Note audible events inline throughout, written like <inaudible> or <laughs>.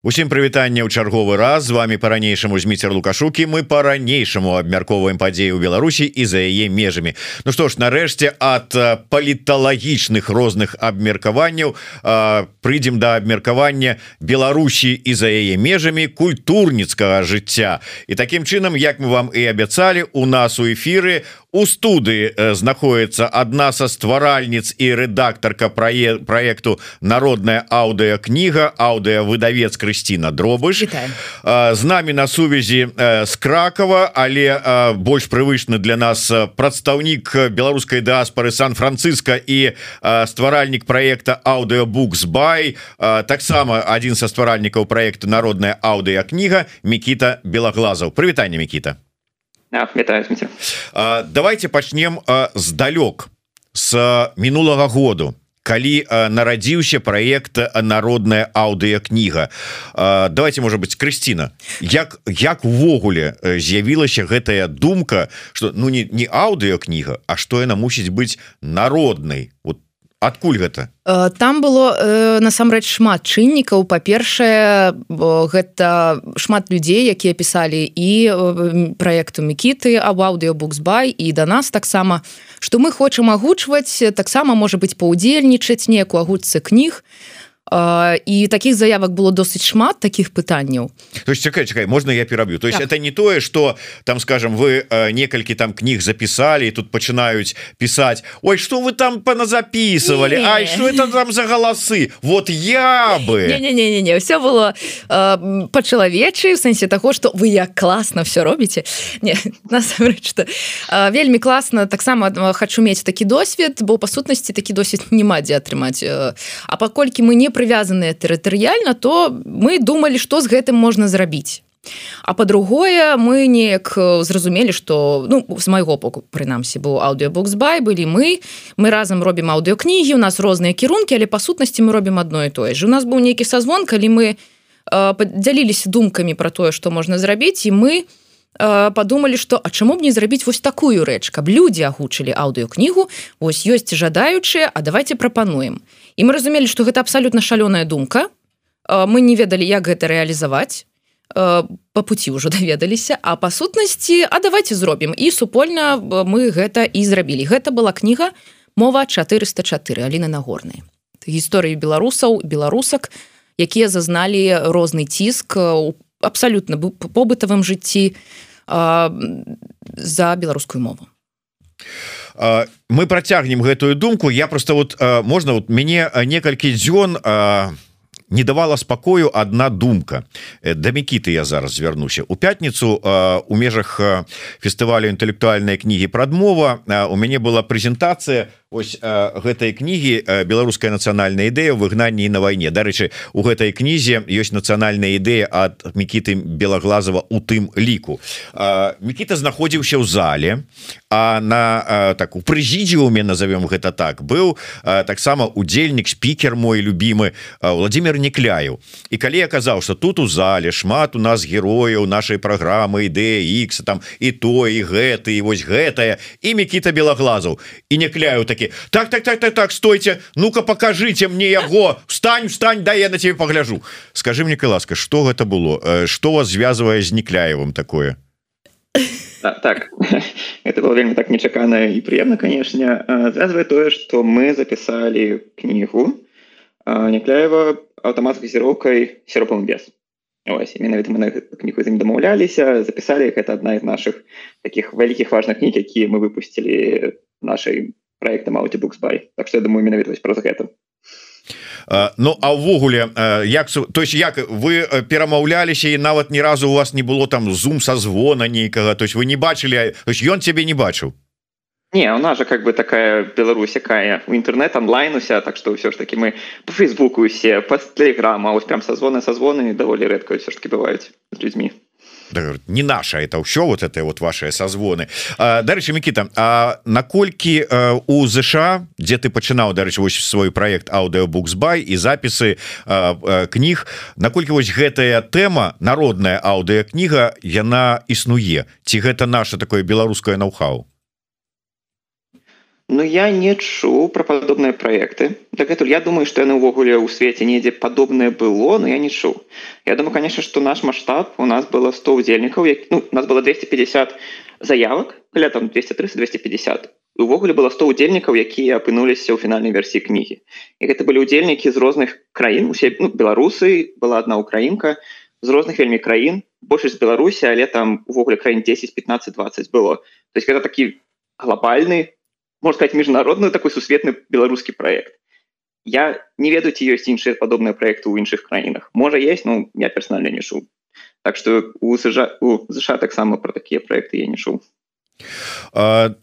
Усім прывітанне ў чарговы раз. З вами по-ранейшаму зміцер лукашукі. Мы по-ранейшаму абмяркоўваем падзеі ў Беларусі і за яе межамі. Ну што ж нарэшце ад паліталагічных розных абмеркаванняў прыйдзем да абмеркавання Беларусі і за яе межамі культурніцкага жыцця. І такім чынам як мы вам і абяцалі у нас у эфіры у студыі знаходіцца адна са стваральніц і рэдактарка прае проекту народная аўдыокніга аўдыовыдавец Крысціна дробыш. З намі на сувязі з кракова. Але больш прывычны для нас прадстаўнік беларускай дыаспары сан-францыска і стваральнік проекта аўдыобукс бай таксама адзін са стваральнікаў проекта народная аўдыокніга Мікіта белаглазаў прывітанне Мікіта давайте пачнем здалёк с мінулага году калі нарадзіўся проект народная аўдыокніга давайте может быть Крысціна як як увогуле з'явілася гэтая думка что ну не не аўдыокніга А что яна мусіць быць народнай? Вот адкуль гэта? Э, там было э, насамрэч шмат чыннікаў. Па-першае гэта шмат людзей якія пісалі і э, проекту мікіты аб аўдыобуксбай і да нас таксама што мы хочам агучваць таксама можа быть паўдзельнічаць некую агучцы кніг. то і таких заявак было досыць шмат таких пытанняў то есть чакай, чакай можно я пераб'ю то есть так. это не тое что там скажем вы некалькі там кніг записали и тут пачынаюць писать Ой что вы там поназаписывали? А что это там за голосы? Вот я бы. Не, не, не, не, не. все было э, по-чалавечы в сэнсе того что вы як классно все робіце не <laughs> что э, вельмі классно таксама хочу мець такі досвед бо па сутнасці такі досвід няма дзе атрымаць А паколькі мы не прывязаныя тэрытарыяльна то мы думалі што з гэтым можна зрабіць. А по-другое мы неяк зразумелі что ну з майго боку прынамсі быў аўдыобукс бай былі мы мы разам робім аўдыокнігі у нас розныя кірункі але па сутнасці мы робім адно і тое ж. У нас быў нейкі сазвон калі мы подзяліліся думкамі про тое что можна зрабіць і мы подумалі что А чаму б не зрабіць вось такую рэч? Каб людзі агучылі аўдыокнігу ось ёсць жадаючыя А давайте прапануем і мы разумелі что гэта абсолютно шалёная думка. Мы не ведалі як гэта реалізаваць по пути ўжо <laughs> даведаліся а па сутнасці А давайте зробім і супольна мы гэта і зрабілі. Гэта была кніга мова 404 Аліны нагорнай. Гісторыі беларусаў беларусак якія зазналі розны ціск у абсалютна побытавым жыцці за беларускую мову. Мы працягнем гэтую думку. Я просто вот можна вот мяне некалькі дзён не давала спакою одна думка. Э, да мікіты я зараз звярнуся. У пятніцу у межах фестывалю інтэлектуальнай кнігі прадмова у мяне была прэзентацыя ось гэтай кнігі беларуская нацыянальная ідэя выгнанні на вайне. Дарэчы у гэтай кнізе ёсць нацыянальная ідэя ад мікіты белаглазава у тым ліку Мікіта знаходзіўся ў зале а на так у прэзідіуме назовём гэта так быў таксама удзельнік спікер мой любимы Владимир Некляю і калі я казаў что тут у зале шмат у нас герояў нашай праграмы ідэя X там і то і гэты і вось гэтая і мікіта белаглазаў. І некляю так такі так так так так так стойте. Ну-ка покажите мне яго встань встань да я на тебе погляжу. Скажи мне ласка что гэта было? Что вас звязвае з некляевым такое? Так, так. <laughs> это было вельмі так нечакана і прыемна канешне звязвае тое что мы записали кнігу некляева аўтамат-газіроўкай сиропом без менавіта мы на кніку не дамаўляліся записали гэта одна из наших таких вялікіх важных кніг якія мы выпустили нашай проектом аудиобуксбай Так что я думаю менавіта про гэта Ну а ўвогуле як то есть як вы перамаўляліся і нават ні разу у вас не было там зум со звона нейкага то есть вы не бачылі ён цябе не бачыў Не у нас же как бы такая Беларусь якая у інтэрнет онлайн уся так что ўсё ж таки мы по фейсбуку усе по телеграма ось прям созвоны созвоны даволі рэдка все ж таки бываюць з людьми не наша это ўсё вот это вот ваши созвоны дарэчы Микита А наколькі у ЗША дзе ты пачынаў дарэчы вось свой проект аўдыобуксбай і запісы кніг наколькі вось гэтая тэма народная аўдыокніга яна існуе ці гэта наше такое беларускае ноу-хау Ну я не чуў про падобныя проекты. Дагэтуль я думаю что яны ўвогуле ў свеце недзе падобнае было но я не чуў Я думаю конечно что наш масштаб у нас было 100 удзельнікаў як ну, у нас было 250 заявок каля там 200 300 250 увогуле было 100 удзельнікаў якія апынуліся ў фінальнай версіі кнігі. І гэта былі удзельнікі з розных краін усе ну, беларусы была одна украінка з розных вельмі краін большасць беларусі але там увогуле краін 10 15 20 было. То есть гэта такі глобальны можно сказать міжнародны такой сусветны беларускі проект. Я не ведаю ці ёсць іншыя падобныя проекты ў іншых краінах можа есть ну я персонально не шу так что у сжа у ЗША таксама про такія проекты я не шу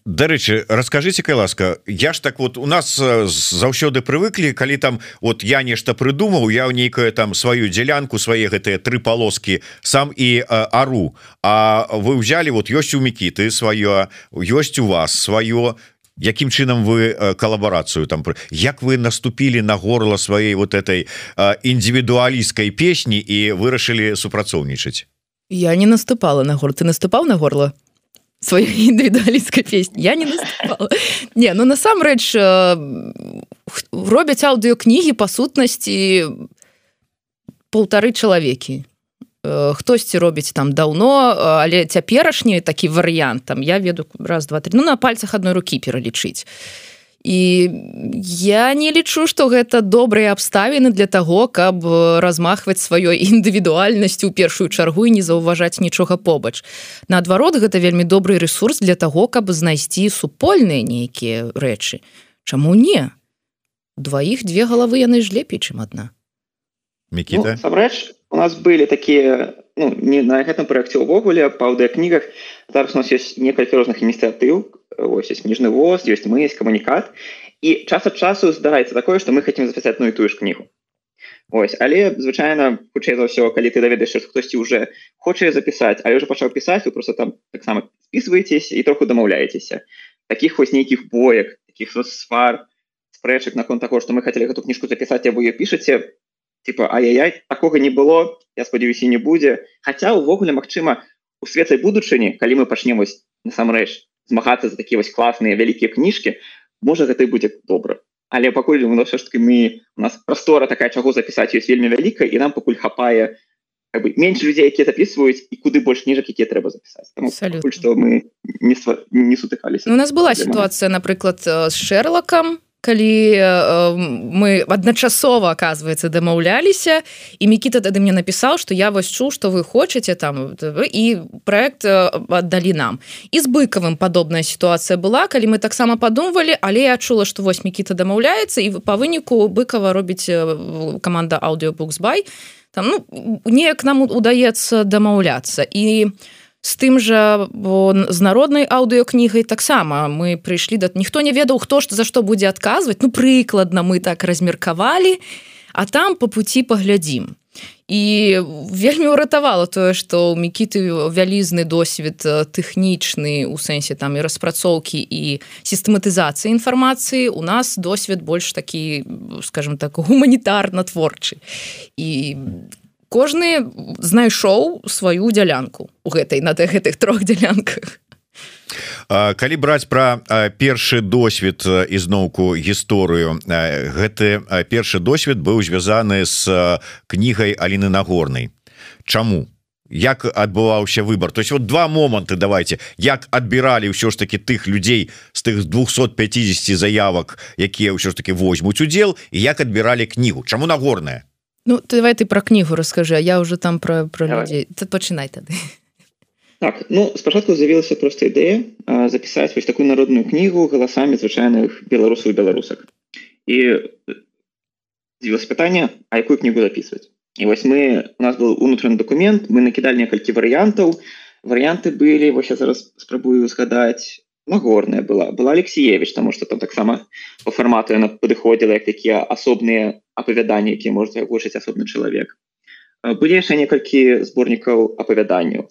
дарэчы расскажите кай ласка я ж так вот у нас заўсёды прывыклі калі там вот я нешта прыдумаў я ў нейкую там сваю дзялянку свае гэтыя тры полоски сам і ару А вы взяли вот ёсць у мікіты сваё ёсць у вас сваё Якім чынам вы калабарацыю там як вы наступілі на горло сваёй вот этой індывідуалісткай песні і вырашылі супрацоўнічаць? Я не наступала на гор ты наступаў на горло сваёй <laughs> індывідуалісткай песні? Я не наступала. <laughs> не ну насамрэч робяць аўдыокнігі па сутнасці полторы чалавекі. Э, хтосьці робіць там даўно э, але цяперашні такі варыянт там я веду раз два три ну на пальцах одной руки пералічыць. І я не лічу что гэта добрыя абставіны для того каб размахваць сваёй <laughs> індывідуальнасцю у першую чаргу і не заўважаць нічога побач. Наадварот гэта вельмі добрый ресурс для того каб знайсці супольныя нейкія рэчы. Чаму не? Дваіх две галавы яны ж лепей чым адна. Мікіта? Ну, рэч у нас были такія ну, не на гэтым проекте увогуле па аўдыокнігах зараз у нас есть некалькі розных ініцыятыў ось есть кніжны воз есть мы есть камунікат і час ад часу здараецца такое что мы хотим запісаць ну і тую ж кнігу ось. Але звычайна хутчэй за ўсё калі ты даведаеш хтосьці уже хоча запісаць але уже пачаў пісаць вы просто там таксама списываетесь і троху дамаўляецеся. Таких вось нейкіх боек таких свар спрэчак наконт таго что мы хотели эту кніжку запісаць або ее пішаце типа ай-яй такога не было я спадзяюся не будзе хотя увогуле Мачыма у светлай будучыні калі мы пачнем вось насамрэч змагацца за такія вось класныя вялікія кніжкі можа гэта будзе добра але пакуль мы все ж таки мы у нас прастора такая чаго запісаць ёсць вельмі вялікая і нам пакуль хапае как бы менш людзей якія записываюць і куды больш кніжак якія трэба запісаць что мы не, не сутыкались ну, у нас была сітуацыя напрыклад з шэрлакам калі э, мы адначасова оказывается дамаўляліся і мікіта тады мне напісаў что я вось чу что вы хочаце там і проект аддалі нам. І з быкавым падобная сітуацыя была калі мы таксама падумвалі але я чула что вось мікіта дамаўляецца і па выніку быкова робіць команда аўдыобуксбай там ну неяк нам удаецца дамаўляцца. І у з тым жа з народнай аўдыокнігай таксама мы прыйшлі да ніхто не ведаў хто ж за што будзе адказваць. Ну прыкладна мы так размеркавалі а там по пути паглядзім. І вельмі ўратавала тое што ў мікіты вялізны досвед тэхнічны у сэнсе там і распрацоўкі і сістэматызацыі інфармацыі. У нас досвед больш такі скажем так гуманітарна творчы і кожны знайшоў сваю дзялянку у гэтай на гэтых трох дзялянках. Калі браць пра першы досвед ізноўку гісторыю гэты першы досвед быў звязаны з кнігай Аліны нагорнай. Чаму? Як адбываўся выбор то есть вот два моманты давайте як адбіралі ўсё ж таки тых людзей з тых 250 заявак якія ўсё ж таки возьмуць удзел і як адбіралі кнігу? Чаму нагорная Ну давай ты про кнігу расскажы а я уже там про про людзей ты пачынай тады так ну спачатку з'явілася просто ідэя запісаць вось такую народную кнігу галасамі звычайных беларусаў беларусак і з'явілася пытанне а якую кнігу записывать? І вось мы у нас был унутраны документ мы накідалі некалькі варыянтаў варыянты былі вось я зараз спрабую згадаць нагорная была. Была алексеевич тому что там таксама по формату она падыходзіла як такія асобныя апавяданні які можете агучыць асобны чалавек былі яшчэ некалькі зборнікаў апавяданняў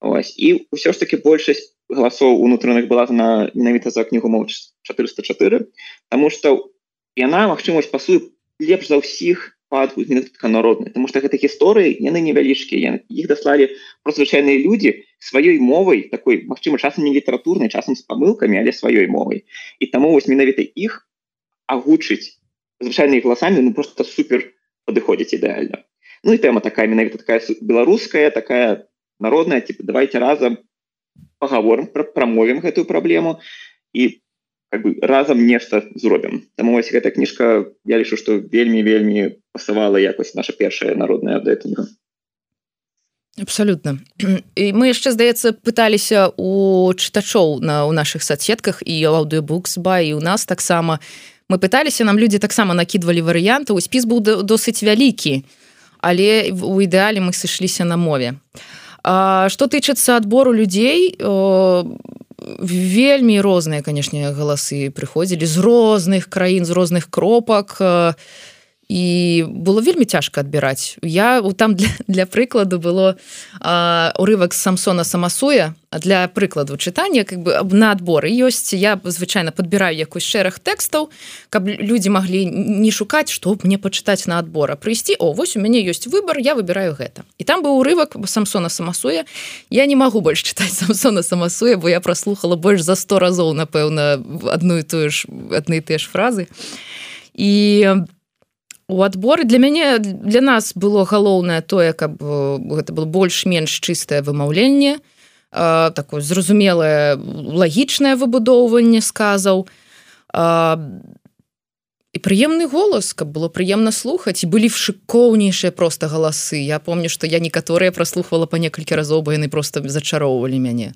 Ось. і ўсё ж таки большасць галасоў унутраных была на менавіта за кнігу моч 404 тому что яна магчымасць пасуе лепш за ўсіх народны потому что гэта гісторыі яны невялічкія іх даслалі просто звычайныя людзі сваёй мовай такой Мачыма часам не літаратурнай часам з памылкамі але сваёй мовай і таму вось менавіта іх агучыць звычайныя галасамі ну просто супер падыходзіць ідэальна Ну і тэма такая менавіта такая беларуская такая народная типа давайте разам паговорым пра прамовім гэтую праблему і как бы разам нешта зробім там вось гэта кніжка я лічу что вельмі вельмі пасавала якось наша першая народная кніга абсолютно. <clears throat> І мы яшчэ здаецца пыталіся у чытачоў на у наших соцсетках і аўдыобукс ба і у нас таксама мы пыталіся нам людзі таксама накідвалі варыянты у спіс быў досыць вялікі але у ідэале мы сышліся на мове А што тычыцца адбору людзей вельмі розныя канешне галасы прыходзілі з розных краін з розных кропак і было вельмі цяжка адбіраць. Я там для, для прыкладу было урывак самсона самасуя для прыкладу чытання как бы на адборы ёсць. Я звычайна подбіраю якусь шэраг тэкстаў каб людзі маглі не шукаць што мне пачытаць на адбора. Прыйсці О вось у мяне ёсць выбор я выбіраю гэта і там быў урывак самсона самасуя я не магу больш чытаць самсона самасуя бо я праслухала больш за 100 разоў напэўна адну і тую ж адны тыя ж фразы. І там у адборы для мяне для нас было галоўнае тое каб гэта было больш-менш чыстае вымаўленне такое зразумелае лагічнае выбудоўванне сказаў. І прыемны голас каб было прыемна слухаць і былі шыкоўнейшыя просто галасы. Я помню што я некаторыя праслухвала па некалькі разоў бо яны просто зачароўвалі мяне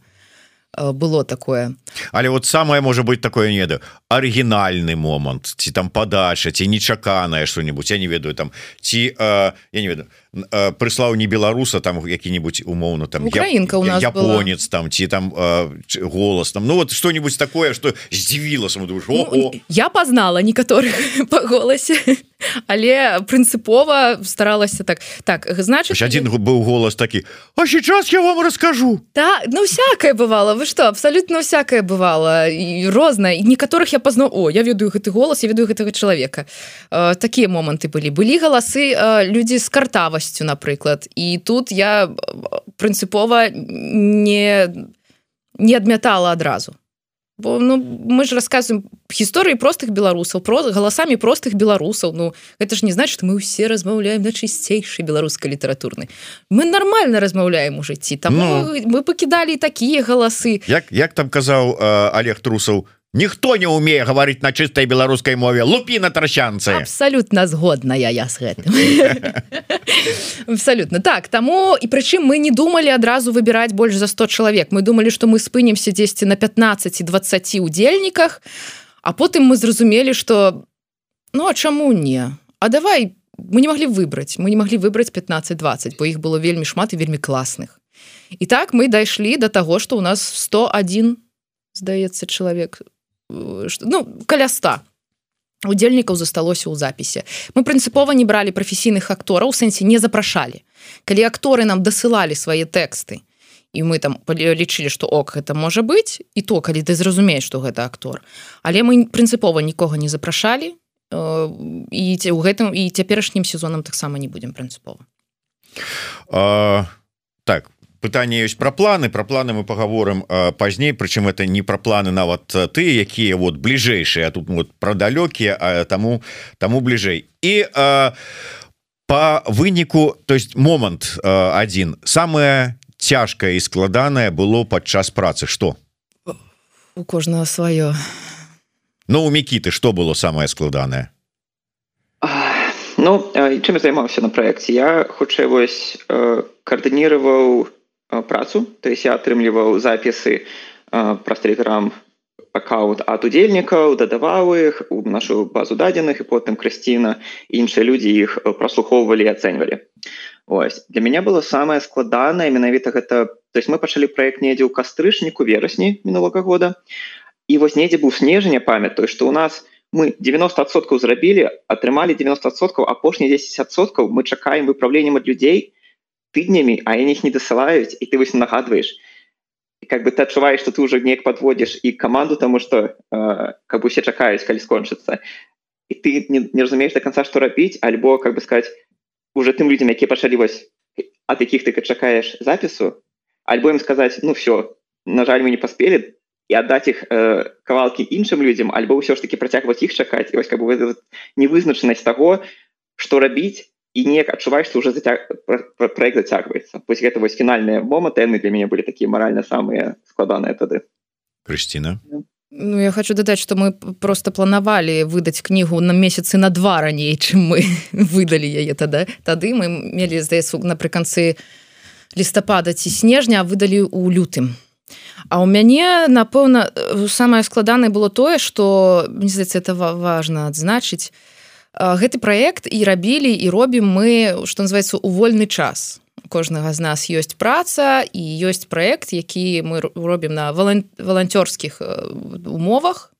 было такое. Але вот самое может быть такое неда арыгінальны момант ці там падача ці нечаканае что-нибудь я не ведаю там ці э, я не ведаю. Э, прыслаў не беларуса там які-нибудь умоўно там украинка у нас японец там ці там э, голос там. Ну вот что-нибудь такое что здзівіла ну, я познала некаторых <laughs> по голосе. Але прынцыпова старалася так. Так значит один быў голос такі А сейчас я вам расскажу да ну всякое бывало. Вы что абсолютно всякое бывало. І розна і некаторых я пазнаў О я ведаю гэты голос я ведаю гэтага чалавека э, такія моманты былі былі галасы э, людзі з картавасці якасцю напрыклад і тут я прынцыпова не не адмятала адразу бо ну мы ж рассказываем гісторыі простых беларусаў про галасамі простых беларусаў Ну это ж не значит мы ўсе размаўляем на чысцейшай беларускай літаратурны мы нормально размаўляем у жыцці там ну, мы пакідалі такія галасы як як там казаў э, Олег трусаў ніхто не умее гаварыць на чыстай беларускай мове. Лупі на трасянцы абсолютно згодная я с гэтым. <laughs> Абсолютно так таму і прычым мы не думали адразу выбіраць больш за 100 чалавек. Мы думали что мы спынемся 10 на 15 20 удзельніках а потым мы зразумелі что ну а чаму не? А давай мы не могли выбраць. Мы не могли выбраць 15-20 бо іх было вельмі шмат і вельмі класных. І так мы дайшлі до того что у нас 101 здаецца чалавек ну каля 100 удзельнікаў засталося ў запісе мы прынцыпова не бралі прафесійных актораў сэнсе не запрашалі калі акторы нам дасылалі свае тэксты і мы там лічылі што ок это можа быць і то калі ты зразумееш што гэта актор. Але мы прынцыпова нікога не запрашалі і у гэтым і цяперашнім сезонам таксама не будзем прынцыпова так пытанне ёсць про планы про планы мы поговорым пазней прычым это не про планы нават ты якія вот бліжэйшыя тут вот про далёкія тому тому бліжэй. І а, по выніку то есть момант один самое цяжкое і складанае было падчас працы. Что у кожнага сваё. Ну у мікіты что было самое складанае? Ну чым займаўся на проекте я хутчэй вось каардынироваў працу. То есть я атрымліваў запісы праз телеграм аккаунт от удзельнікаў дадаваў іх у нашу базу дадзеных і потым Крысціна іншыя людзі іх праслухоўвалі ацэньвалі. Ось. Для меня было самое складанае менавіта гэта то есть мы пачалі проект недзе ў кастрычніку верасні мінулага года. І вось недзе быў снежня памятаю что у нас мы 90соткаў зрабілі атрымалі 90соткаў апошні 10соткаў мы чакаем выправленнем ад людзей тыднями а они их не досылаюць и ты вось нагадываешь. Как бы ты адчуваешь что ты уже неяк подводишь и команду тому что э, как бы все чакаюсь калі скончыцца і ты не, не разумееш до конца что рабіць альбо как бы сказать уже тым людям якія пачалі вось от якіх ты чакаешь запісу альбо им сказать ну все на жаль мы не паспели і аддаць іх э, кавалкі іншым людям альбо ўсё ж таки працягваць іх чакаць вось как бы невызначанасць того что рабіць і неяк адчуваеш уже зацяг... проект зацягваецца пусть гэта вось фінальныя моманты яны для мяне былі такія маральна самыя складаныя тады Крысціна Ну, я хочу дадаць что мы просто планавалі выдаць кнігу на месяцы на два раней чым мы выдалі яе тады тады мы мелі здаецца напрыканцы лістапада ці снежня выдалі у лютым. А у мяне напэўна самае складанае было тое что мне здаецца это важно адзначыць гэты проект і рабілі і робім мы что называется у вольны час кожнага з нас ёсць праца і ёсць проект які мы робім на валанцёрскіх умовах.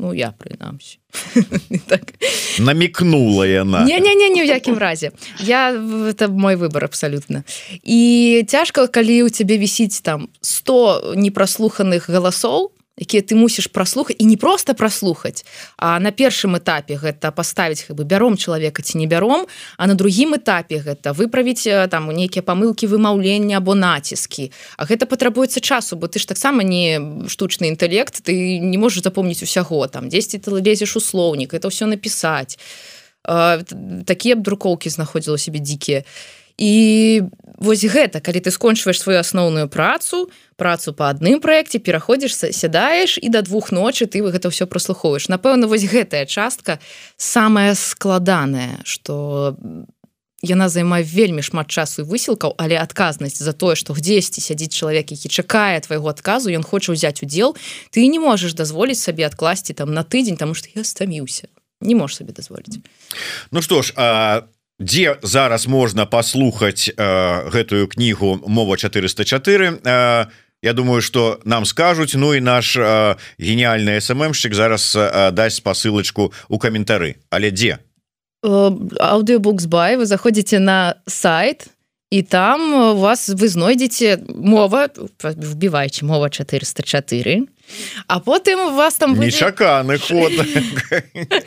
Ну я прынамсі. <laughs> Так. намікнула яна. Не, не, не, не ў якім разе я это мой выбор абсалютна і цяжка калі у цябе вісіць там 100 непраслуханых галасоў якія ты мусіш праслухаць і не просто праслухаць а на першым этапе гэта паставіць бы бяром чалавека ці не бяром а на другім этапе гэта выправіць там нейкія памылкі вымаўлення або націскі. А гэта патрабуецца часу бо ты ж таксама не штучны інтэлект ты не можаш запомніць усяго там 10 ты лезеш у слоўнік это ўсё напісаць. Такія абдрукоўкі знаходзіла себе дзікія. І вось гэта калі ты скончваеш сваю асноўную працу працу по адным праекце пераходзіш сядаеш і да двух ночы ты гэта ўсё прослухоўваеш напэўна вось гэтая частка самая складаная что яна займае вельмі шмат часу высілкаў але адказнасць за тое што гдзесьці сядзіць чалавек які чакае твайго адказу ён хоча ўзяць удзел ты не можаш дазволіць сабе адкласці там на тыдзень тому что я стаміўся. Не можешь сабе дазволіць. Ну што ж а дзе зараз можна паслухаць э, гэтую кнігу мова 404 э, Я думаю что нам скажуць. Ну і наш э, гениальный сммщик зараз э, дасць посылочку у каментары. Але дзе? Аудиобуксбай вы заходите на сайт і там у вас вы знойдзеце мова вбівайце мова 404 а потым у вас там будзе... нечаканы <laughs> ход.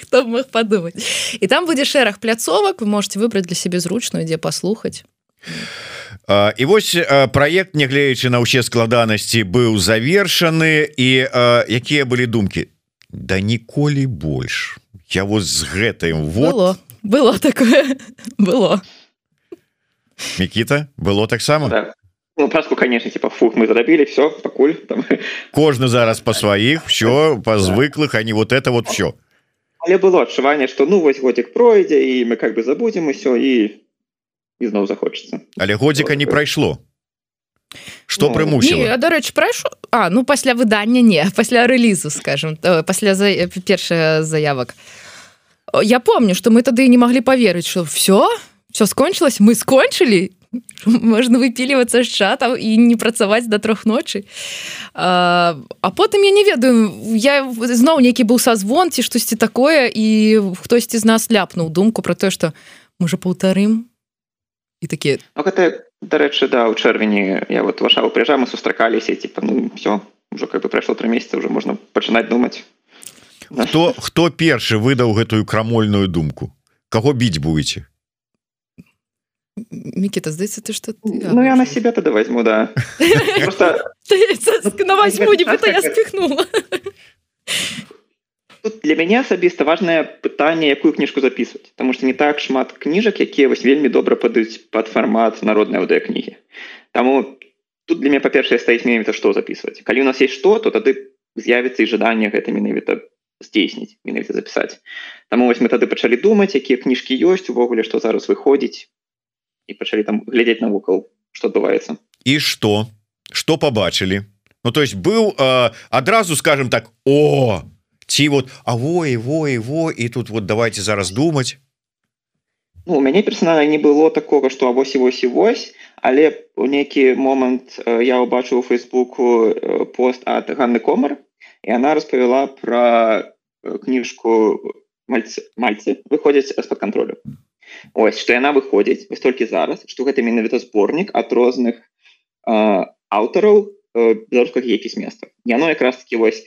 Хто мог подумать? І там будзе шэраг пляцовак вы можете выбраць для сябе зручную дзе паслухаць і вось проект нягледзячы на ўсе складанасці быў завершаны і якія былі думкі да ніколі больш я вот з гэтым вот было, было такое. <laughs> Было Мікіта было таксама? Да. Ну, праску конечно типа фух мы зарабілі все пакуль там... кожны зараз по сваіх все по звыклых они вот это вот все але было адчуванне что ну вось годик пройдзе і мы как бы забудем все і ізноў захочется. Але годзіка не прайшло что ну, прымусіла дарэч прайшу А ну пасля выдання не <laughs> пасля рэлізу скажем пасля за першая заявак я помню что мы тады не могли поверыць что все все скончилось? Мы скончылі <laughs> можна выпілівацца з чатаў і не працаваць да трох ночы а, а потым я не ведаю я зноў нейкі быў сазвон ці штосьці такое і хтосьці з нас ляпнуў думку про тое что можа паўтарым і такія ну, дарэчы да у чэрвені я вот ваша прыжа мы сустракаліся типа ну все уже как бы прайшло три месяца уже можна пачынаць думаць хто хто першы выдаў гэтую крамольную думку? Каго біць будете Микита, здаецца ты что Ну я на себя тогда возьму да. <laughs> Возьму я спихнула. Для мяне асабіста важное пытанне якую кніжку записывать потому что не так шмат кніжак якія вось вельмі добра падаюць под фармат народной аўдыокнігі Таму тут для меня па-першае стаіць менавіта что записывать. Калі у нас есть что то тады з'явіцца і жаданне гэта менавіта здзейсніць менавіта запісаць Таму вось мы тады пачалі думаць якія кніжкі ёсць увогуле што зараз выходзіць і пачалі там глядзець навокал что адбываецца і что? Что побачылі Ну то есть быў э, адразу скажем так о ці вот а во и во и во і тут вот давайте зараз думаць ну, у мяне персональна не было такого что авось вось і вось але у нейкі момант э, я убачыў у фейсбуку э, пост от Ганны комар і она распавяла про э, кніжку мальцы мальцы выходзяць з-пад контролю ось что яна выходзіць вось толькі зараз что гэта менавіта зборнік ад розных э, аўтараў э, беларускіх якісь места яно якраз таки вось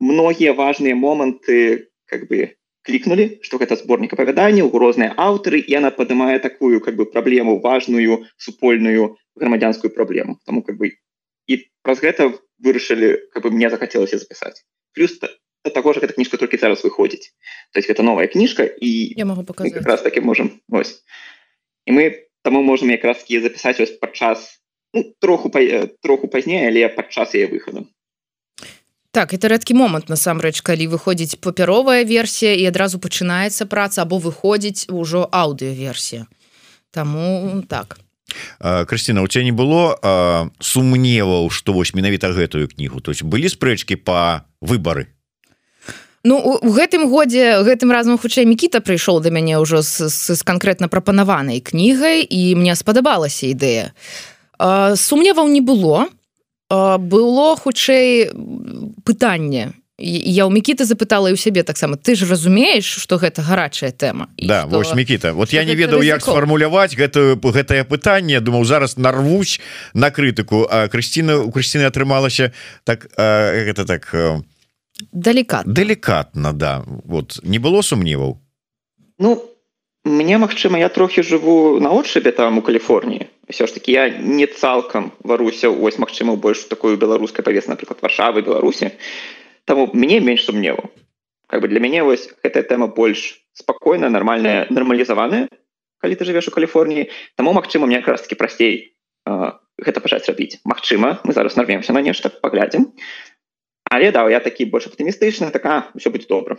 многія важные моманты как бы клікнули что гэта зборнік апавяданняў розныя аўтары і она падымае такую как бы праблему важную супольную грамадзянскую праблему тому как бы і праз гэта вырашылі как бы мне захацелася запісаць плюс того же эта кніжка только зараз выходзіць то есть это новая кніжка і я могу показать. как раз таки можем ось. І мы таму можем якраз таки запісаць ось падчас ну, троху троху пазней але падчас яе выхаду так это рэдкі момант насамрэч калі выходзіць папяровая версія і адразу пачынаецца праца або выходзіць ужо аўдыоверсія Таму так. Крысціна у цябе не было сумневаў што вось менавіта гэтую кнігу? То есть былі спрэчкі по выбары Ну у гэтым годзе гэтым разам хутчэй мікіта прыйшоў да мяне ўжо з, з, з канкрэтна прапанаванай кнігай і мне спадабалася ідэя. Сумневаў не было. Было хутчэй пытанне. Я ў мікіта запытала і ў сябе таксама. Ты ж разумееш что гэта гарачая тэма? Да што... вось мікіта вот я не ведаў як сфармуляваць гэтую гэтае пытанне. Думаў зараз нарвусь на крытыку. А Крысціна у Крысціны атрымалася так гэта так далікат далікатна да. Вот не было сумневаў Ну мне Мачыма я трохі жыву на отшыбе там у Каліфорніі. Ўсё ж таки я не цалкам варуся ось Мачыма больш такую беларускай павес напрыклад варшавы Беларусі. Таму мне менш сумневу. Как бы для мяне вось гэтая тэма больш спакойна нармальная нармалізаваная калі ты жывеш у Каліфорніі. Таму Мачыма мне якраз таки прасцей э, гэта пачаць рабіць. Мачыма мы зараз нарвемся на нешта паглядзім але да я такі больш аптымістычна така все будзе добра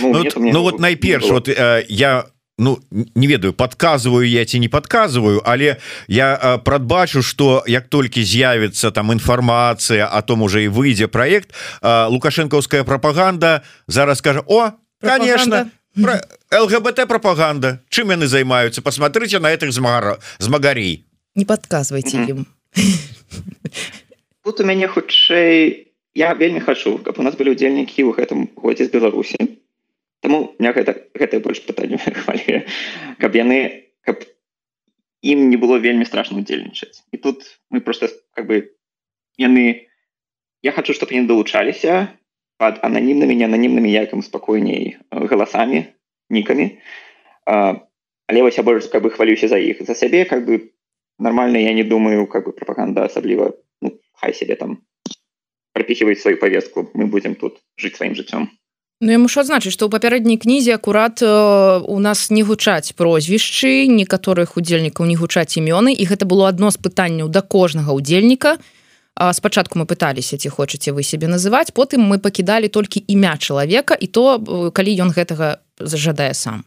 ну, ну вот найперш вот э, я ну не ведаю подказываю я ці не подказываю але я прадбачу что як толькі з'явится там інфармацыя о том уже і выйдзе проект лукашэнкаўская пропаганда зараз скажа о конечно про лгбт пропаганда чым яны займаюцца? Посмотрите на этих змагара змагарей не подказывайте им тут у мяне хутчэй я вельмі хочу каб у нас былі удзельнікі ў гэтым годзе з беларусі. Таму мне гэта гэта больш пытанне <laughs> каб яны каб ім не было вельмі страшна удзельнічаць і тут мы просто как бы яны я хочу чтобы они долучаліся под ананімнымі не ананімнымі якам спакойней галасамі нікамі. Але вось я больш как бы хвалюся за іх за сябе как бы нормально я не думаю как бы пропаганда асабліва ну, хай себе там пропихивать свою повестку. Мы будем тут жить сваім жыццём Ну, я мушу адзначыць што ў папярэдняй кнізе акурат э, у нас не гучаць прозвішчы некаторых удзельнікаў не гучаць імёны і гэта было адно з пытанняў да кожнага удзельніка. Спачатку мы пыталіся ці хочаце вы себе называць потым мы пакідалі толькі імя чалавека і то калі ён гэтага зажадае сам.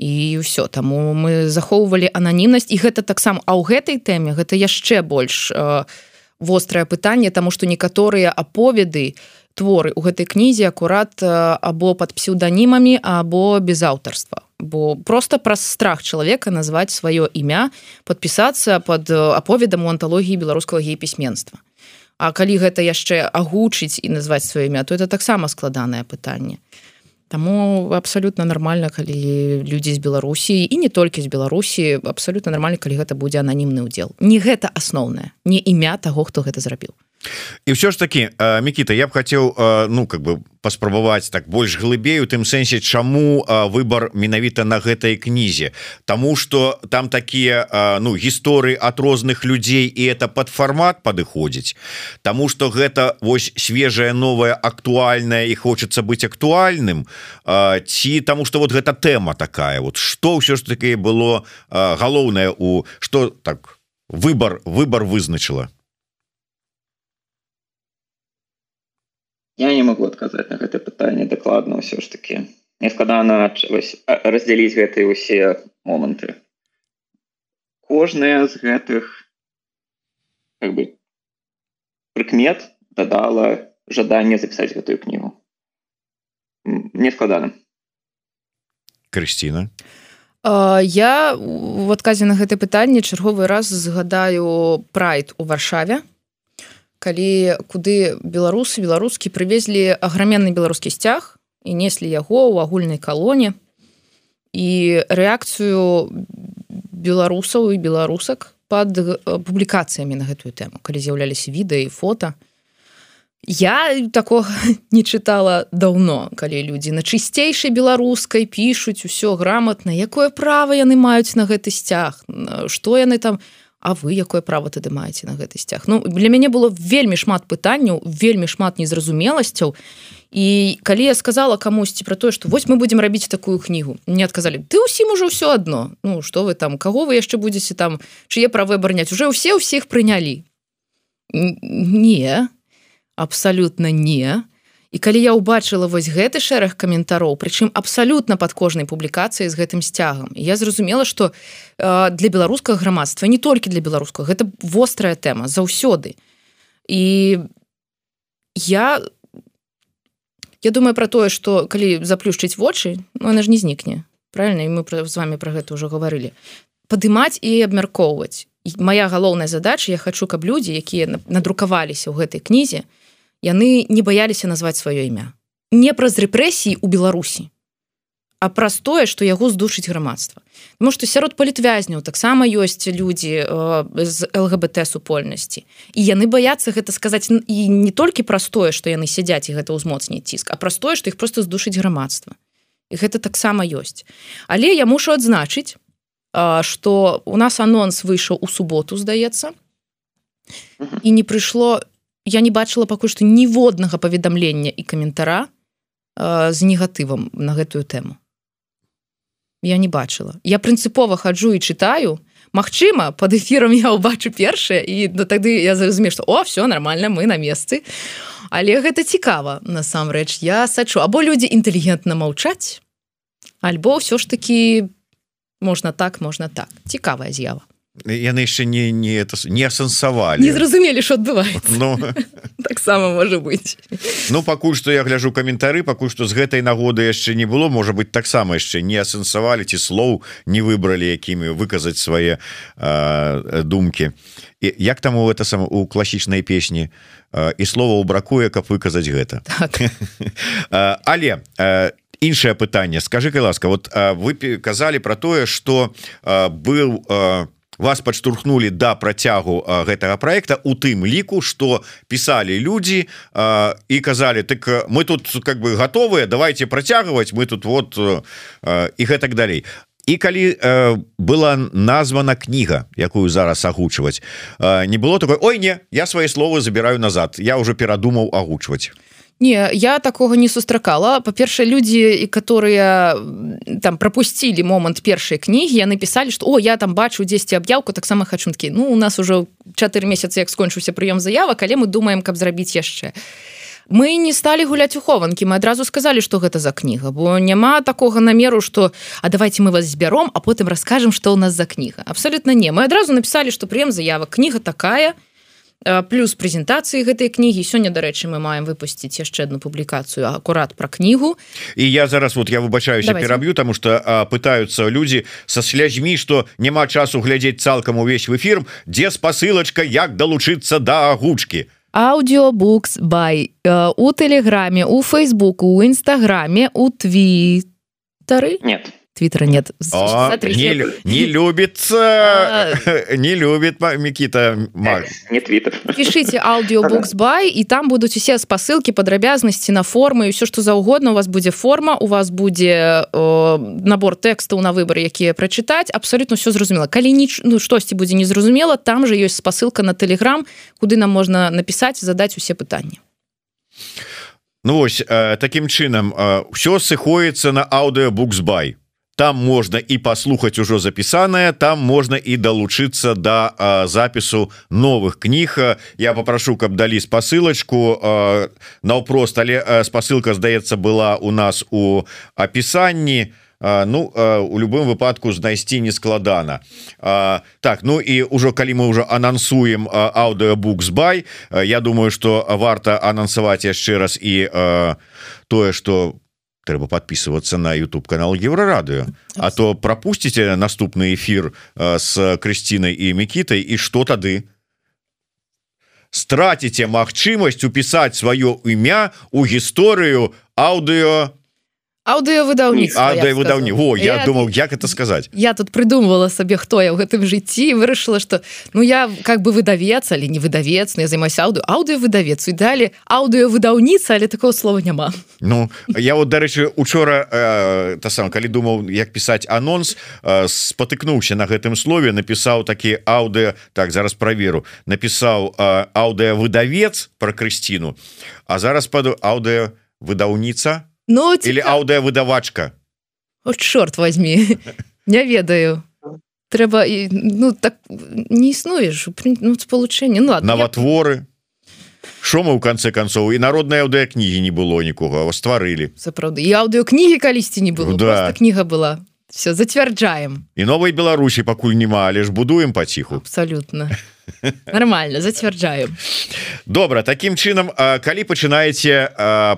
І ўсё таму мы захоўвалі ананімнасць і гэта таксама а ў гэтай тэме гэта яшчэ больш э, вострае пытанне таму што некаторыя аповеды творы у гэтай кнізе акурат або под псеўданімамі або без аўтарства. Бо просто праз страх чалавека назваць сваё імя подпісацца под аповедам у анталогіі беларускага гей-пісьменства. А калі гэта яшчэ агучыць і назваць сваё імя то это таксама складанае пытанне Таму абсалютна нармальна калі людзі з беларусі і не толькі з беларусі абсалютна нармальна калі гэта будзе ананімны ўдзел не гэта асноўнае не імя таго хто гэта зрабіў і все ж таки Микита я б хотел ну как бы паспрабаваць так больш глыбей у тым сэнсе чаму выбор менавіта на гэтай кнізе Таму что там такія ну гісторыі от розных людзей і это под формат падыходзіць Таму что гэта вось свежая новая актуальная і хочется быть актуальным. Ці тому что вот гэта тэма такая вот. Что ўсё ж таки было галоўнае у что так выбор выбор вызначыла я не могу адказаць на гэта пытанне дакладна ўсё ж таки не складана раздзяліць гэтыя усе моманты кожная з гэтых как бы прыкмет дадала жаданне запісаць гэтую кнігу не складана Крысціна я в адказе на гэта пытанне чарговы раз згадаю прайд у варшаве калі куды беларусы беларускі прывезлі аграменны беларускі сцяг і неслі яго ў агульнай калоне. І рэакцыю беларусаў і беларусак под публікацыямі на гэтую тэму калі з'яўляліся відэа і фото я такого <laughs> не чытала даўно калі людзі на чысцейшай беларускай пішуць усё грамотна якое права яны маюць на гэты сцяг что яны там А вы якое право тады маеце на гэты сцяг? Ну для мяне было вельмі шмат пытанняў вельмі шмат незразумеласцяў. І калі я сказала камусьці про тое что вось мы будемм рабіць такую кнігу не адказалі ты ўсім уже ўсё одно Ну что вы там кого вы яшчэ будете там чые правы абараняць? Уже ўсе ўсіх прынялі. Не абсалютна не і калі я ўбачыла вось гэты шэраг каментароў прычым абсалютна под кожнай публікацыяй з гэтым сцягам я зразумела что э, для беларускага грамадства не толькі для беларускага гэта вострая тэма заўсёды. І я я думаю про тое что калі заплюшчыць вочы ну, она ж не знікне правильно і мы з вами про гэта уже гаварылі. Падымаць і абмяркоўваць. Моя галоўная задача я хочу каб людзі якія надрукаваліся ў гэтай кнізе яны не баяліся назваць сваё імя не праз рэпрэсіі у беларусі а праз тое што яго здушыць грамадства Мо што сярод палітвязняў таксама ёсць людзі э, з лгбт супольнасці і яны баяцца гэта сказаць і не толькі праз тое што яны сядзяць і гэта ўзмоцніць ціск а праз тое што іх просто здушыць грамадства і гэта таксама ёсць але я мушу адзначыць что у нас анонс выйшаў у суботу здаецца і не прыйшло я не бачыла пакуль што ніводнага паведамлення і каментара з негатывам на гэтую тэму. Я не бачыла. Я прынцыпова хаджу і чытаю. Мачыма под эфіром я ўбачу першае і да тады я зразумею што о все нормально мы на месцы але гэта цікава насамрэч. Я сачу. Або людзі інтэлігентна маўчаць альбо ўсё ж таки по можна так можна так. Цікавая з'ява яны яшчэ не не это не асэнсавалі не зразумелі що адбываецца ну, <laughs> таксама можа быть. Ну пакуль што я гляжу каментары пакуль што з гэтай нагоды яшчэ не было можа быть таксама яшчэ не асэнсавалі ці слоў не выбралі якімі выказаць свае э, думкі. І як там у это сам у класічнай песні? Э, і слова бракуе каб выказаць гэта. Так. <laughs> але э, іншае пытанне. Скажи ласка вот вы казалі про тое что быў вас подштурхнули до да працягу гэтага проекта у тым ліку что писали люди і казали так мы тут как бы готовые давайте працягваць мы тут вот і гэтак далей і калі э, была названа кніга якую зараз агучваць э, не было такой Ой не я свои словы забираю назад я уже перадумаў агучваць Не, я такого не сустракала. Па-першае людзі которые там пропусцілі момант першай кнігі я написали что о я там бачу 10 аб'яўку таксама хачункі Ну у нас уже 4 месяцы як скончыўся прыём заявак але мы думаем каб зрабіць яшчэ мы не сталі гуляць у хованкі мы адразу сказали что гэта за кніга бо няма такого намеру что а давайте мы вас збяром а потым расскажем что у нас за кніга абсолютно не. Мы адразу написали что прыем заявак кніга такая. то плюс прэзентацыі гэтай кнігі. Сёння дарэчы мы маем выпусціць яшчэ одну публікацыю акурат про кнігу. І я зараз вот я выбачаюся пераб'ю тому что пытаются люди со слязьмі что няма часу глядзець цалкам увесь в эфир дзе спасылочка як далучыцца до да агучки аудиобукс бай у тэлеграме у фейсбуку у нстаграме у твиттары нет твиттера нет. О, не, не любится. <laughs> Не любит Микита не твиттер. Пишите аудиобукс бай і там будуць усе спасылки падрабязнасці на формы все что заўгодна у вас будзе форма у вас будзе о, набор тэкстаў на выбор якія прачытаць абсолютно все зразумела калі ніч ну штосьці будзе незразумела там же ёсць спасылка на телеграм куды нам можна напісаць задаць усе пытанні. Ну вось э, таким чынам все э, сыходіцца на аудыобукс бай там можна і паслухаць ужо запісаная там можна і далучыцца да а, запісу новых кніг я попрошу каб далі спасылочку наўпрост але спасылка здаецца была у нас у апісанні ну у любым выпадку знайсці не складана так ну і ўжо калі мы уже анансуем аудыобукс бай я думаю что варта анансаваць яшчэ раз і тое что трэба подписываться на YouTube канал еврорадыо А то пропусціце наступны эфир с Крысцінай і мікітай і что тады? Страціце магчымасць упісаць сваё імя у гісторыю аўдыо аўдыёвыдаўніцтва О я, я думаў як это сказаць я тут придумывала сабе хто я ў гэтым жыцці вырашыла что ну я как бы выдавец але не выдавец я займаюся аўдыо аўдыёвыдавец і далі аўдыёвыдаўніца але такого слова няма Ну я вот дарэчы учора э, та сам калі думаў як пісаць анонс э, спатыкнуўся на гэтым слове напісаў такі аўдыо так зараз праверу напісаў э, аўдыёвыдавец про Крысціну а зараз паду аўдыё выдаўніца Ну или аўдыо выдавачка О, чорт возьми. <laughs> Не ведаю. Трэба і ну так не існуеш ну, спалучэнне ну, наватворы мы ў канцы канцоў і народнай аўдыокнігі не было нікога стварылі сапраўды і аўдыокнігі калісьці не было да. кніга была все зацвярджаем і новай Беларусі пакуль няма але ж будуем паціху абсолютно. <laughs> Нормально зацвярджаем добра таким чынам калі пачынаеце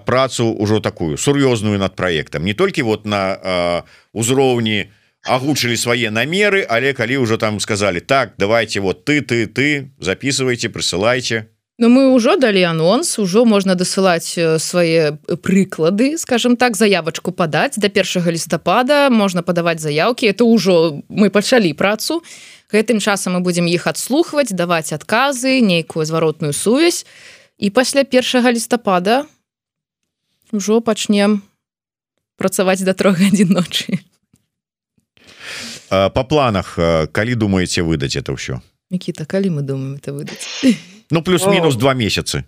працу ўжо такую сур'ёзную над проектом. Не толькі вот на узроўні агучылі свае намеры але калі ўжо там сказали так давайте вот ты ты ты записывайте прысылайте Ну мы ўжо далі анонс ужо можна дасылаць свае прыклады скажем так заявочку падаць до першага лістапада можна падаваць заявкі это ўжо мы пачалі працу. Гэтым часам мы будемм іх адслухваць даваць адказы нейкую зваротную сувязь і пасля першага лістапада ужо пачнем працаваць да трох гадзін ночы по планах калі думаеце выдаць это ўсё Мікіта калі мы думаем это выдаць ну плюс-мінус два месяцы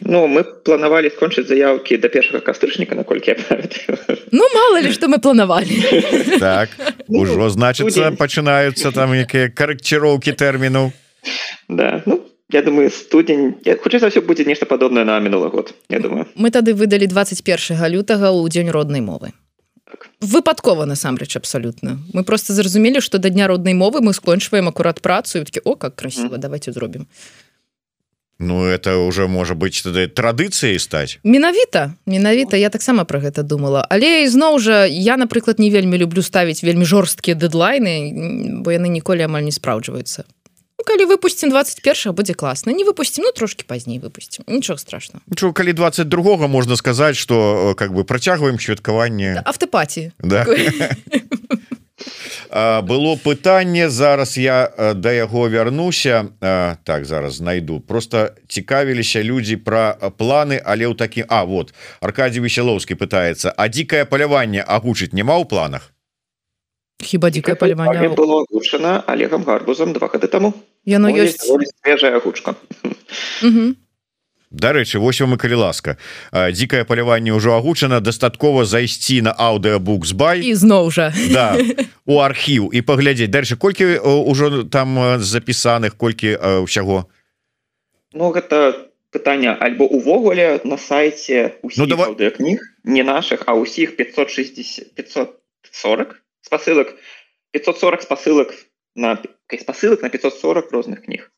Ну мы планавалі скончыць заявкі да першага кастрычніка наколькі Ну мало ли что мы планавалі так ужо значыцца пачынаюцца там якія карэкціроўкі тэрміну Да ну я думаю студзень хутчэй за ўсё будзе нешта падобнае на мінулы год я думаю. Мы тады выдалі 21 лютага ў дзень роднай мовы. Так. выпадкова насамрэч абсалютна. Мы просто зразумелі што да дня роднай мовы мы скончваем акурат працу такі о как красиво mm. давайте зробім Ну это уже можа быть тады традыцыяй стаць менавіта менавіта я таксама про гэта думала. Але ізноў жа я напрыклад не вельмі люблю ставіць вельмі жорсткія дэдлайны бо яны ніколі амаль не спраўджваюцца. Ну, калі выпусцім 21 будзе класна. Не выпусцім ну трошки пазней выпусцім. Нічого страшно Чу, калі 22 можна сказаць что как бы працягваем святкаванне автопаті да. <laughs> было пытанне зараз я да яго вярнуся. Так зараз знайду. Просто цікавіліся людзі про планы але ў такі А вот Аркадий весялоўскі пытается а дзікае паляванне агучыць няма ў планах? Хіба дзікае паляванне было агучана олегам гарбузам два гады таму. Яно ёсць. свежая агучка Дарэчы вось вам і калі ласка дзікае паляванне ўжо агучана дастаткова зайсці на аўдыабукс бай. І зноў жа. Да, у архіў і паглядзець. Дальше колькі ўжо там запісаных колькі ўсяго Ну гэта пытанне альбо увогуле на сайте ну, давай... кніг не наших а ўсіх 560 540 спасылак 540 спасылак на спасылак на 540 розных кніг.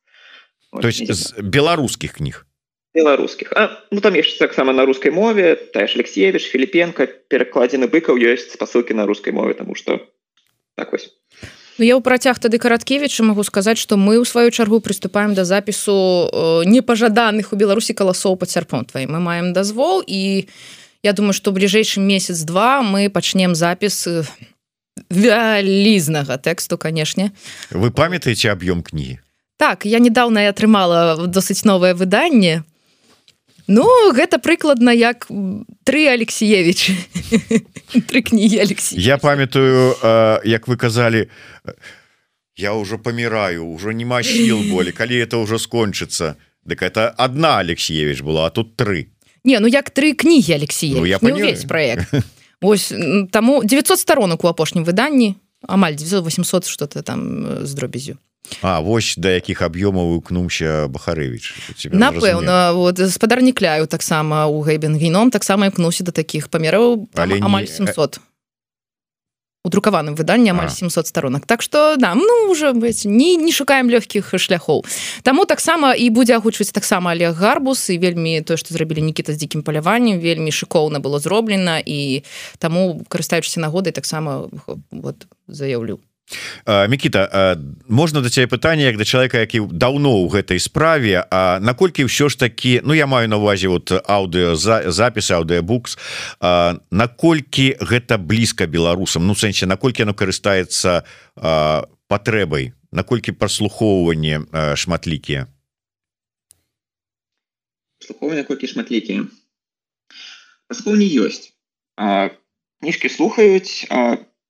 То есть беларускіх кніг беларускіх ну там яшчэ таксама на рускай мове. Таеш алексеевич філіпенко перакладзены быкаў ёсць спасылкі на рускай мове тому что так вось Ну, я ў працяг тады караткевіча могу сказаць что мы ў сваю чаргу приступаем да запісу э, непажаданых у беларусі каласоў под сярпом твоим. Мы маем дазвол і я думаю что бліжэйшы месяц два мы пачнем запіс э, вялізнага тэксту канешне вы памятаеце аб'ём кнігі так я недавно атрымала досыць новае выданне Ну гэта прыкладна як три Алексеевич <laughs> три кнігі Алексей Я памятаю як вы казалі я ўжо паміраю ўжо нема сіл <laughs> болі калі это ўжо скончыцца Дык это одна Алексеевич была а тут тры. Не ну як тры кнігі Алексей ну, я увесь проект. <laughs> Вось таму 900 сторонок у апошнім выданні амаль 800 что-то там з дробязю А вось да якіх аб'ёмаў укнуўся бахарэвич напэўна вот спадарнікляю таксама у гэйбен віном таксама імкнуўся да такіх памераў амаль 700 у друкаваным выданні амаль 700 сторонок Так что да ну уже быць не не шукаем лёгкіх шляхоў. Таму таксама і будзе агучваць таксама але гарбус і вельмі то што зрабілі нікіта з дзікім паляваннем вельмі шыкоўна было зроблена і таму карыстаючыся нагодай таксама вот заяўлю Мікіта можна да цябе пытанне як да чалавека які даўно ў гэтай справе А наколькі ўсё ж такі Ну я маю на увазе вот аўдыо за запісы аўдыабукс наколькі гэта блізка беларусам Ну сэнсе наколькі яно карыстаецца патрэбай наколькі праслухоўванне шматлікія колькі шматлікія не ёсць кніжкі слухаюць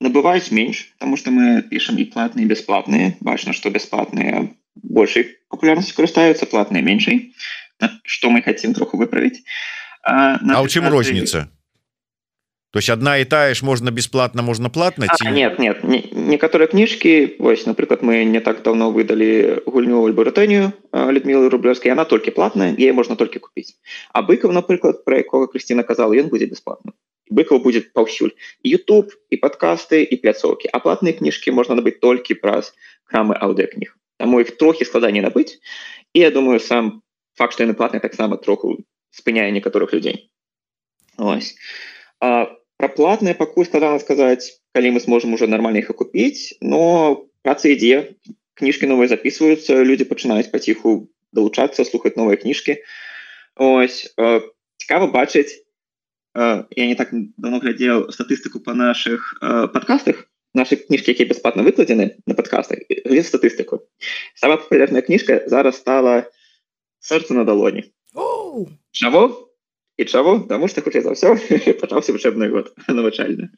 набываюць менш тому что мы пишем і платные бесплатные. Бачно что бесплатные большей популярностью карыстаюцца платные меньшей. Что мы хотим троху выправить. А, а у чым розница то есть одна и тая ж можно бесплатно можно платно а, нет нет. Не, некоторые кніжки вось напрыклад мы не так давно выдали гульню альбурытанию людмилы рублевской она только платная ей можно только купить. А быков напрыклад про якого Кристина казала ён будет бесплатно быков будет паўсюль youtube и подкасты и пляцоўки аплатные кніжки можно набыть только праз крамы аўдыокніг таму их трохи складаней набыть и я думаю сам факт что яны платные таксама троху спыняя некаторых людей. Ось. А про платные пакуль складана сказать калі мы сможем уже нормально их окупить но праца ідзе кніжки новые записываются люди пачынаюць паціху долучаться слухать новые кніжки Ось. Цікаво бачыць я не так давно глядел статыстыку по наших э, подкастах. Наши кніжки якія бесплатно выкладзены на подкастах статыстыку самая популярная кніжка зараз стала сэрца на далоні чаго і чаго тому что хутчэй за ўсё <laughs> пачаўся вучебны год <laughs> навучальны.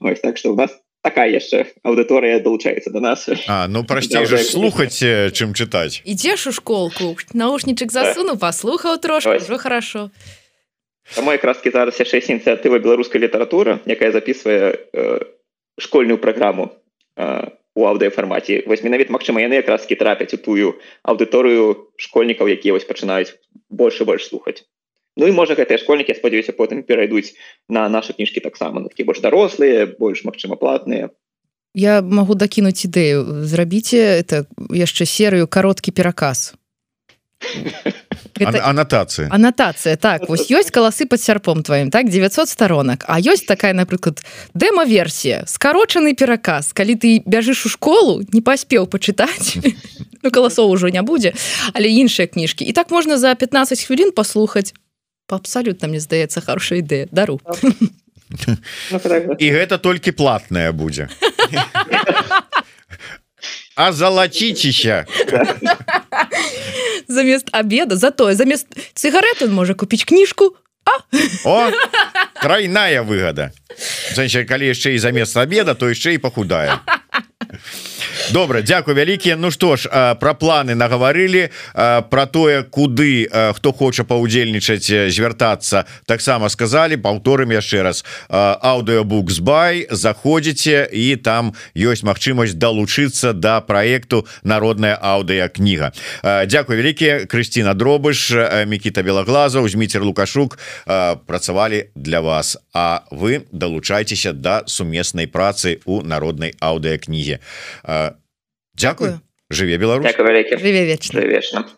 Ось, так что у нас такая яшчэ аўдыторыя долучаецца до нас. А, ну прасцей же слухаць чым чытаць ідзеш у школку наушнічак засуну паслухаў трошки ўжо хорошо. а Таму якразкі зараз яшчэ ініцыятыва беларускай літаратура якая записывае э, школьную праграму э, у аўдыафармаце вось менавіт Мачыма яны якразкі трапяць у тую аўдыторыю школьнікаў якія вось пачынаюць больше больш слухаць Ну і можа гэтыя школьнікі спадзяюся потым перайдуць на наши кніжкі таксама такі больш дарослыя больш магчыма платныя Я могу дакінуць ідэю зрабіце это яшчэ серыю кароткі пераказ <laughs> это... анатацыя анатацыя так. Вось ёсць каласы под сярпом тваім так 900 сторонок а ёсць такая напрыклад дэма-версія. Скарочаны пераказ. Калі ты бяжыш у школу не паспеў пачытаць <laughs> ну, каласоў ужо не будзе але іншыя кніжкі. І так можна за 15 хвілін паслухаць. По абсалютна мне здаецца хорошая ідэя. Дару. І гэта толькі платная будзе. <laughs> А залаціцеся <laughs> замест обеда затое замест цыгарет он можа купіць кніжку а? Тройная выгода. Калі яшчэ і замест обеда то яшчэ і пахудае добра Дякую вялікія Ну што ж про планы нагаварылі про тое куды хто хоча паўдзельнічаць звяртацца таксама сказали паўторым яшчэ раз. Аўдыобукс бай заходзіце і там ёсць магчымасць далучыцца да проекту народная аўдыа кніга Дякую вялікія Крысціна дробыш Мікіта белаглаза узміцер лукашук працавалі для вас. А вы далучайцеся да сумеснай працы у народнай аўдыакнізе Дякую. Жыве Беларусь жыве вечна